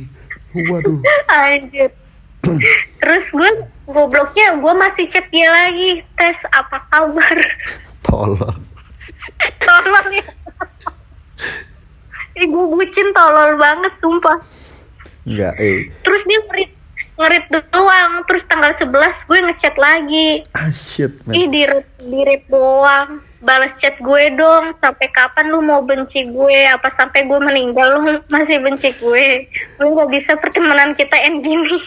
Waduh. anjir terus gue gobloknya gue masih chat dia lagi tes apa kabar Tolol. tolol ya gue bucin tolol banget sumpah Enggak, eh. terus dia ngerit ngerit doang. Terus tanggal 11 gue ngechat lagi. Ah shit, ih man. di di rate doang. Balas chat gue dong. Sampai kapan lu mau benci gue? Apa sampai gue meninggal lu masih benci gue? Gue nggak bisa pertemanan kita end gini.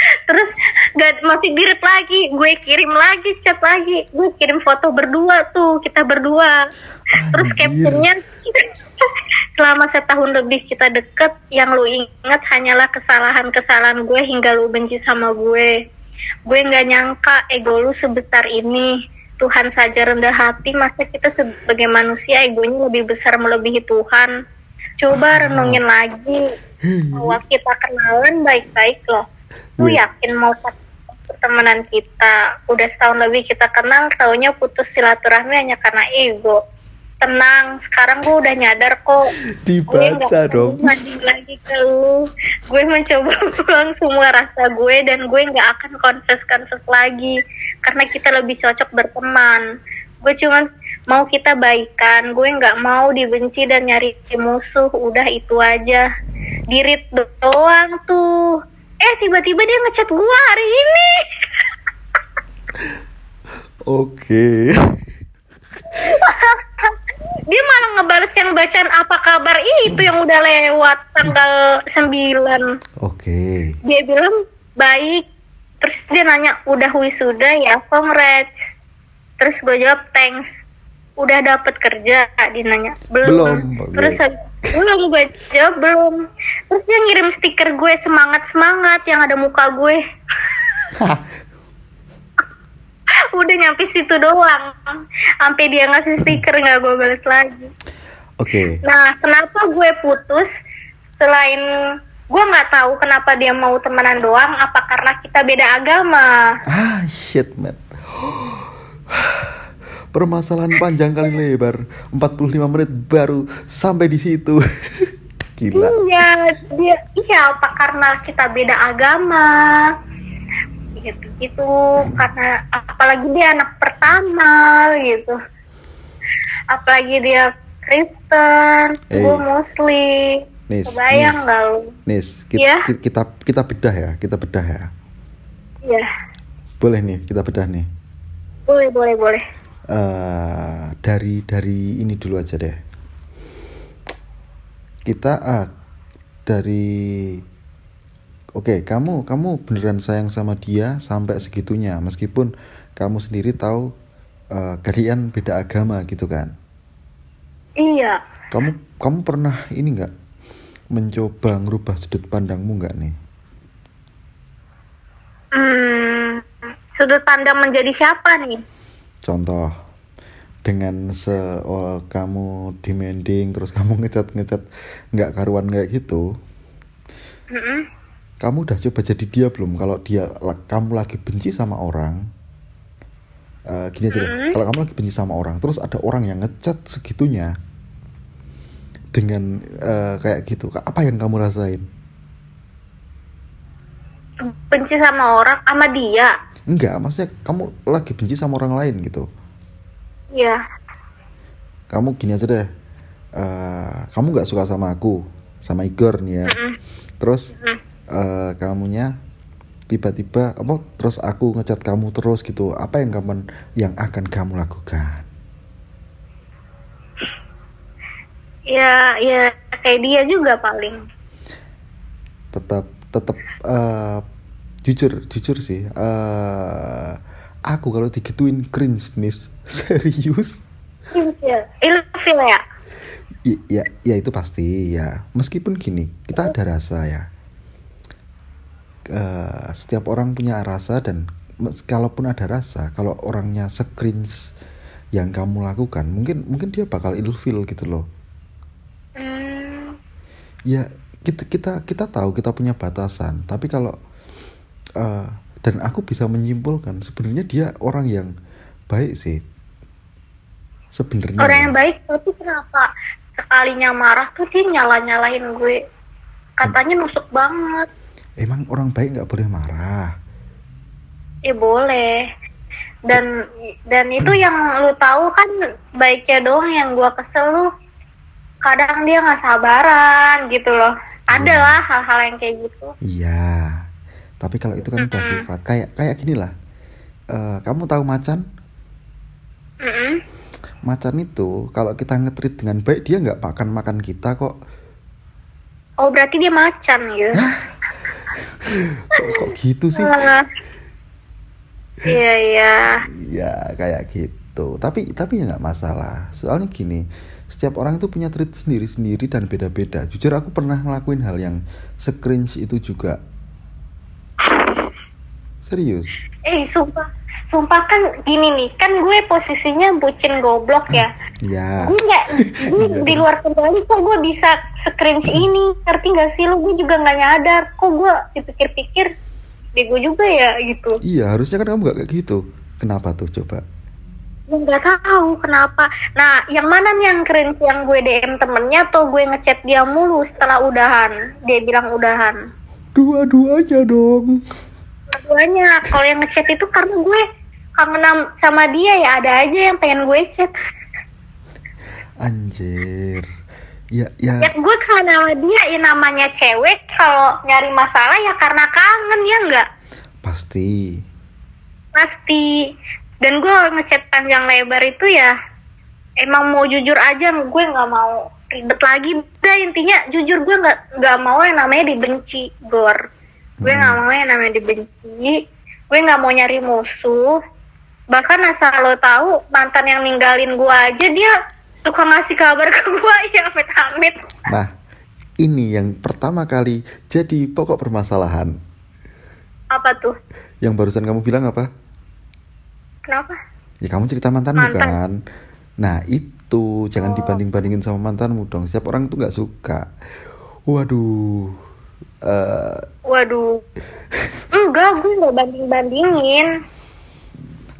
Terus gak masih dirit lagi. Gue kirim lagi chat lagi. Gue kirim foto berdua tuh kita berdua. Terus Anjir. captionnya selama setahun lebih kita deket yang lu ingat hanyalah kesalahan-kesalahan gue hingga lu benci sama gue. Gue nggak nyangka ego lu sebesar ini. Tuhan saja rendah hati masa kita sebagai manusia egonya lebih besar melebihi Tuhan? Coba renungin lagi. Bahwa kita kenalan baik-baik loh. Lu yakin mau pertemanan kita? Udah setahun lebih kita kenal taunya putus silaturahmi hanya karena ego tenang sekarang gue udah nyadar kok. Dibaca dong. lagi ke lu. Gue mencoba pulang semua rasa gue dan gue nggak akan confess confess lagi. Karena kita lebih cocok berteman. Gue cuma mau kita baikan. Gue nggak mau dibenci dan nyari musuh. Udah itu aja. Dirit doang tuh. Eh tiba-tiba dia ngechat gue hari ini. Oke. dia malah bacaan apa kabar itu yang udah lewat tanggal 9 Oke. dia bilang baik. Terus dia nanya udah wisuda ya congrats terus gue jawab thanks. Udah dapet kerja dia nanya. Belum, Belum, terus belum. Gue jawab belum. Terus dia ngirim stiker gue semangat semangat yang ada muka gue. Udah nyampe situ doang. Sampai dia ngasih stiker nggak gue balas lagi Oke. Nah, kenapa gue putus? Selain gue nggak tahu kenapa dia mau temenan doang, apa karena kita beda agama? Ah, shit, man. Permasalahan panjang kali lebar. 45 menit baru sampai di situ. Gila. Iya, dia iya apa karena kita beda agama? Gitu gitu, karena apalagi dia anak pertama gitu. Apalagi dia Kristen, Eh. gue Muslim. Nis, Kebayang Nis. lu? Nis, kita, Iya? kita kita bedah ya, kita bedah ya. Iya, Boleh nih, kita bedah nih. boleh boleh boleh. eh dari dari ini dulu aja deh. Kita ah, dari Oke, kamu kamu beneran sayang sama dia sampai segitunya meskipun kamu sendiri tahu eh, kalian beda agama gitu kan. Iya. Kamu kamu pernah ini nggak mencoba ngerubah sudut pandangmu nggak nih? Hmm, sudut pandang menjadi siapa nih? Contoh dengan se oh, kamu demanding terus kamu ngecat ngecat nggak karuan kayak gitu, Mm-mm. kamu udah coba jadi dia belum? Kalau dia kamu lagi benci sama orang, eh, gini aja deh. Mm. Kalau kamu lagi benci sama orang, terus ada orang yang ngecat segitunya dengan eh, kayak gitu, apa yang kamu rasain? Benci sama orang, sama dia. Enggak, maksudnya kamu lagi benci sama orang lain gitu. Iya. Kamu gini aja deh. eh, kamu nggak suka sama aku, sama Igor nih ya. Mm-mm. Terus Mm. eh, kamunya tiba-tiba apa? Terus aku ngecat kamu terus gitu. Apa yang kamu yang akan kamu lakukan? Ya, ya kayak dia juga paling. Tetap tetap eh, jujur jujur sih. eh aku kalau digituin cringe nih serius. Iya. Ilfil ya. I- ya ya itu pasti ya meskipun gini kita ada rasa ya Eh, setiap orang punya rasa dan kalaupun ada rasa kalau orangnya se-cringe yang kamu lakukan mungkin mungkin dia bakal ilfil gitu loh Hmm, ya kita kita kita tahu kita punya batasan tapi kalau eh, dan aku bisa menyimpulkan sebenarnya dia orang yang baik sih sebenarnya orang ya. yang baik, tapi kenapa sekalinya marah tuh dia nyala-nyalain gue? Katanya nusuk banget. Emang orang baik nggak boleh marah Eh boleh. Dan dan itu yang lu tahu kan baiknya doang yang gua kesel lu. Kadang dia nggak sabaran gitu loh. Ada Iya. lah hal-hal yang kayak gitu. Iya, tapi kalau itu kan udah Mm-mm. sifat kayak kayak gini lah. Eh, kamu tahu macan? Mm-mm. Macan itu kalau kita ngetrit dengan baik dia nggak makan makan kita kok. Oh berarti dia macan gitu. Kok, kok gitu sih? Iya iya. Ya kayak gitu. Tapi tapi ya nggak masalah. Soalnya gini, setiap orang itu punya treat sendiri-sendiri dan beda-beda. Jujur aku pernah ngelakuin hal yang se-cringe itu juga. Serius. Eh sumpah, sumpah kan gini nih, kan gue posisinya bucin goblok ya. Ya. Gue nggak, gue di luar kendali kok gue bisa screenshot ini, ngerti gak sih lu? Gue juga nggak nyadar, kok gue dipikir-pikir bego juga ya gitu. Iya, harusnya kan kamu nggak kayak gitu. Kenapa tuh coba? Gue nggak tahu kenapa. Nah, yang mana nih yang keren yang gue DM temennya atau gue ngechat dia mulu setelah udahan? Dia bilang udahan. Dua-duanya dong. Dua-duanya. Kalau yang ngechat itu karena gue kangen am- sama dia ya ada aja yang pengen gue chat. Anjir. Ya, ya. Ya gue kangen sama dia ya namanya cewek kalau nyari masalah ya karena kangen ya enggak Pasti. pasti. Dan gue ngechat panjang lebar itu ya emang mau jujur aja gue nggak mau ribet lagi dah intinya jujur gue nggak nggak mau yang namanya dibenci gor gue nggak Hmm. mau yang namanya dibenci gue nggak mau nyari musuh bahkan asal lo tahu mantan yang ninggalin gue aja dia suka ngasih kabar ke gue ya amit amit Nah, ini yang pertama kali jadi pokok permasalahan. apa tuh Yang barusan kamu bilang apa? kenapa Ya kamu cerita mantanmu Mantan. kan. Nah, itu jangan Oh. dibanding-bandingin sama mantanmu dong. Setiap orang tuh nggak suka. Waduh. eh waduh enggak gue nggak banding bandingin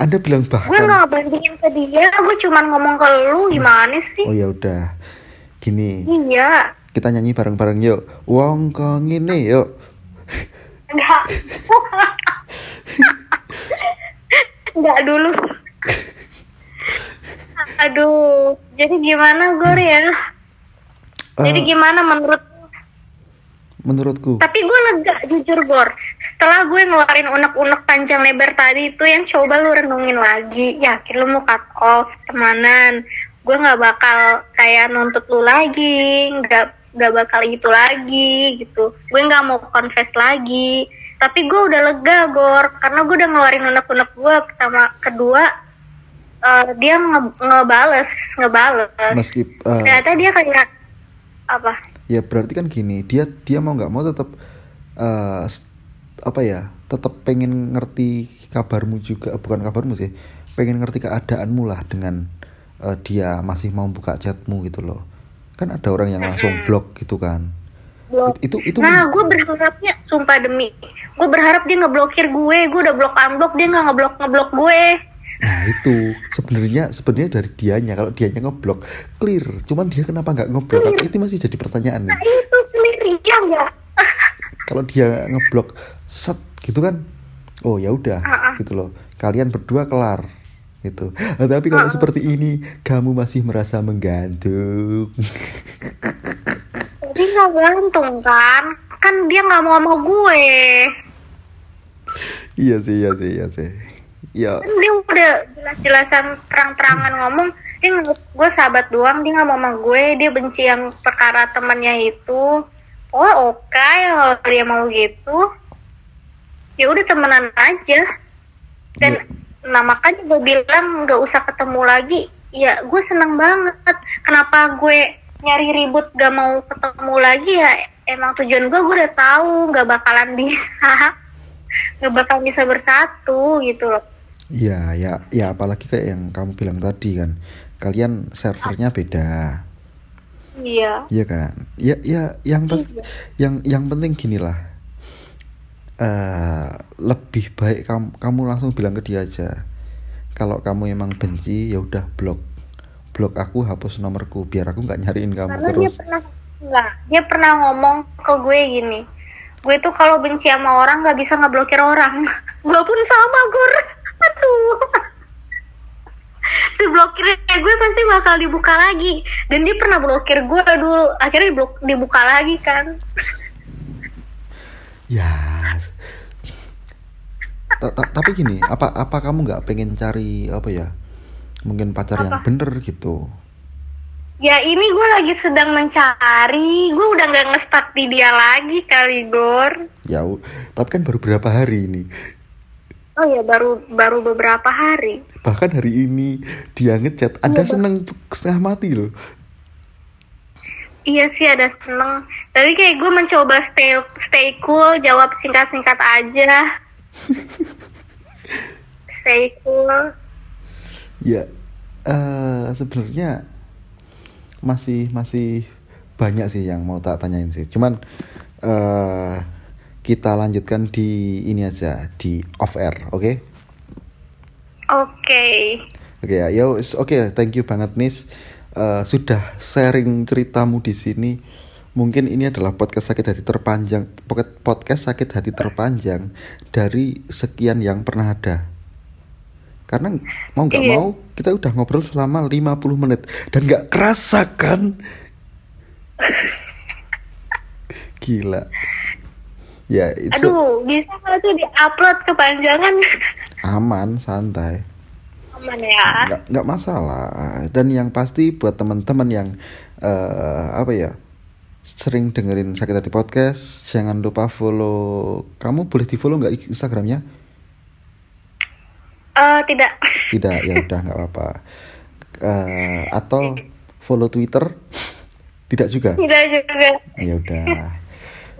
Anda bilang gue bahkan nggak bandingin ke dia gue cuman ngomong ke lu gimana sih? Oh ya udah. Gini, iya. Kita nyanyi bareng-bareng yuk. Wong kok ngene yuk. enggak. Enggak dulu. Aduh. Jadi gimana Gor ya? Jadi Eh, gimana menurut menurutku. Tapi gue lega jujur Gor setelah gue ngeluarin unek-unek panjang lebar tadi itu yang coba lu renungin lagi. Yakin lu mau cut off temanan. Gue nggak bakal kayak nuntut lu lagi nggak nggak bakal gitu lagi gitu. Gue nggak mau confess lagi. Tapi gue udah lega Gor. Karena gue udah ngeluarin unek-unek gue pertama. Kedua eh, dia nge- ngebales ngebales. Meski eh, ternyata dia kayak apa ya berarti kan gini dia dia mau nggak mau tetap eh, s- apa ya tetap pengen ngerti kabarmu juga eh, bukan kabarmu sih pengen ngerti keadaanmu lah dengan eh, dia masih mau buka chatmu gitu loh kan ada orang yang langsung blok gitu kan Blok. It- itu itu Nah, gue berharapnya, sumpah demi, gue berharap dia ngeblokir gue, gue udah blok unblock, dia nggak ngeblok ngeblok gue. Nah itu. Sebenarnya sebenarnya dari dianya kalau dianya ngeblok clear. Cuman dia kenapa nggak ngeblok? Itu masih jadi pertanyaan nih? Nah itu sendiri ya nggak? kalau dia ngeblok set gitu kan? Oh ya udah Ah, ah. gitu loh. Kalian berdua kelar gitu. Ah, tapi kalau seperti ini kamu masih merasa menggantung. Jadi nggak gantung kan? Kan dia nggak mau sama gue. iya sih iya sih iya sih ya Kan dia udah jelas-jelasan terang-terangan ngomong, dia gue sahabat doang, dia nggak mau sama gue, dia benci yang perkara temannya itu. Oh oke, kalau dia mau gitu, ya udah temenan aja. dan Ya. nah makanya gue bilang nggak usah ketemu lagi ya gue seneng banget kenapa gue nyari ribut gak mau ketemu lagi ya emang tujuan gue gue udah tahu nggak bakalan bisa nggak bakalan bisa bersatu gitu loh Iya, ya, ya apalagi kayak yang kamu bilang tadi kan, kalian servernya beda, iya. Iya kan? Ya, ya, yang pasti, Iya. yang yang penting gini lah, eh lebih baik kamu kamu langsung bilang ke dia aja, kalau kamu emang benci ya udah blok, blok aku hapus nomorku biar aku nggak nyariin kamu karena dia terus. pernah nggak dia pernah ngomong ke gue gini. Gue tuh kalau benci sama orang nggak bisa ngeblokir orang. Gue pun sama gur aduh si blokirnya gue pasti bakal dibuka lagi dan dia pernah blokir gue dulu akhirnya diblok- dibuka lagi kan Ya. Ta- ta- Tapi gini, apa apa kamu nggak pengen cari apa ya? Mungkin pacar yang Apa? bener gitu. ya ini gue lagi sedang mencari gue udah nggak ngestak di dia lagi kali gor Ya, tapi kan baru berapa hari ini. Oh ya baru baru beberapa hari Bahkan hari ini dia ngechat, Anda seneng setengah mati loh. Iya sih ada seneng. Tapi kayak gue mencoba stay stay cool, jawab singkat-singkat aja. stay cool. Ya, eh sebenarnya masih masih banyak sih yang mau tak tanyain sih. Cuman eh kita lanjutkan di ini aja di off air, oke? Oke. Oke ya, yo, is- oke, thank you banget Nis Eh, sudah sharing ceritamu di sini. Mungkin ini adalah podcast sakit hati terpanjang, podcast sakit hati terpanjang dari sekian yang pernah ada. Karena mau nggak Iya. mau kita udah ngobrol selama 50 menit dan nggak kerasa kan? Gila. Ya, a- Aduh, bisa nggak tuh diupload kepanjangan? aman, santai. aman ya? Nggak nggak masalah. Dan yang pasti buat teman-teman yang eh, apa ya sering dengerin sakit hati podcast jangan lupa follow. Kamu boleh di follow nggak instagramnya? Eh, tidak. Tidak ya udah nggak apa-apa. Eh, atau follow twitter? Tidak juga? Tidak juga. Ya udah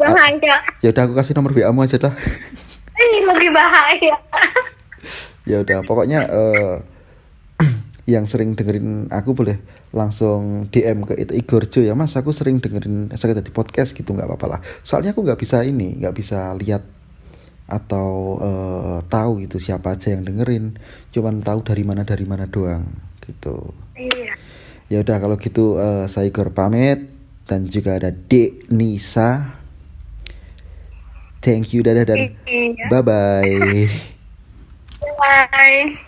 bahaya ya udah aku kasih nomor wa mu aja dah Ih, lebih bahaya ya udah pokoknya eh, yang sering dengerin aku boleh langsung DM ke itu Igor Jo ya mas. Aku sering dengerin sakit hati podcast gitu nggak apa-apa lah. Soalnya aku nggak bisa ini nggak bisa lihat atau eh, tahu gitu siapa aja yang dengerin. Cuman tahu dari mana dari mana doang gitu. Iya. Ya udah kalau gitu eh, saya Igor pamit. Dan juga ada Dek Nisa thank you dadah dan bye bye bye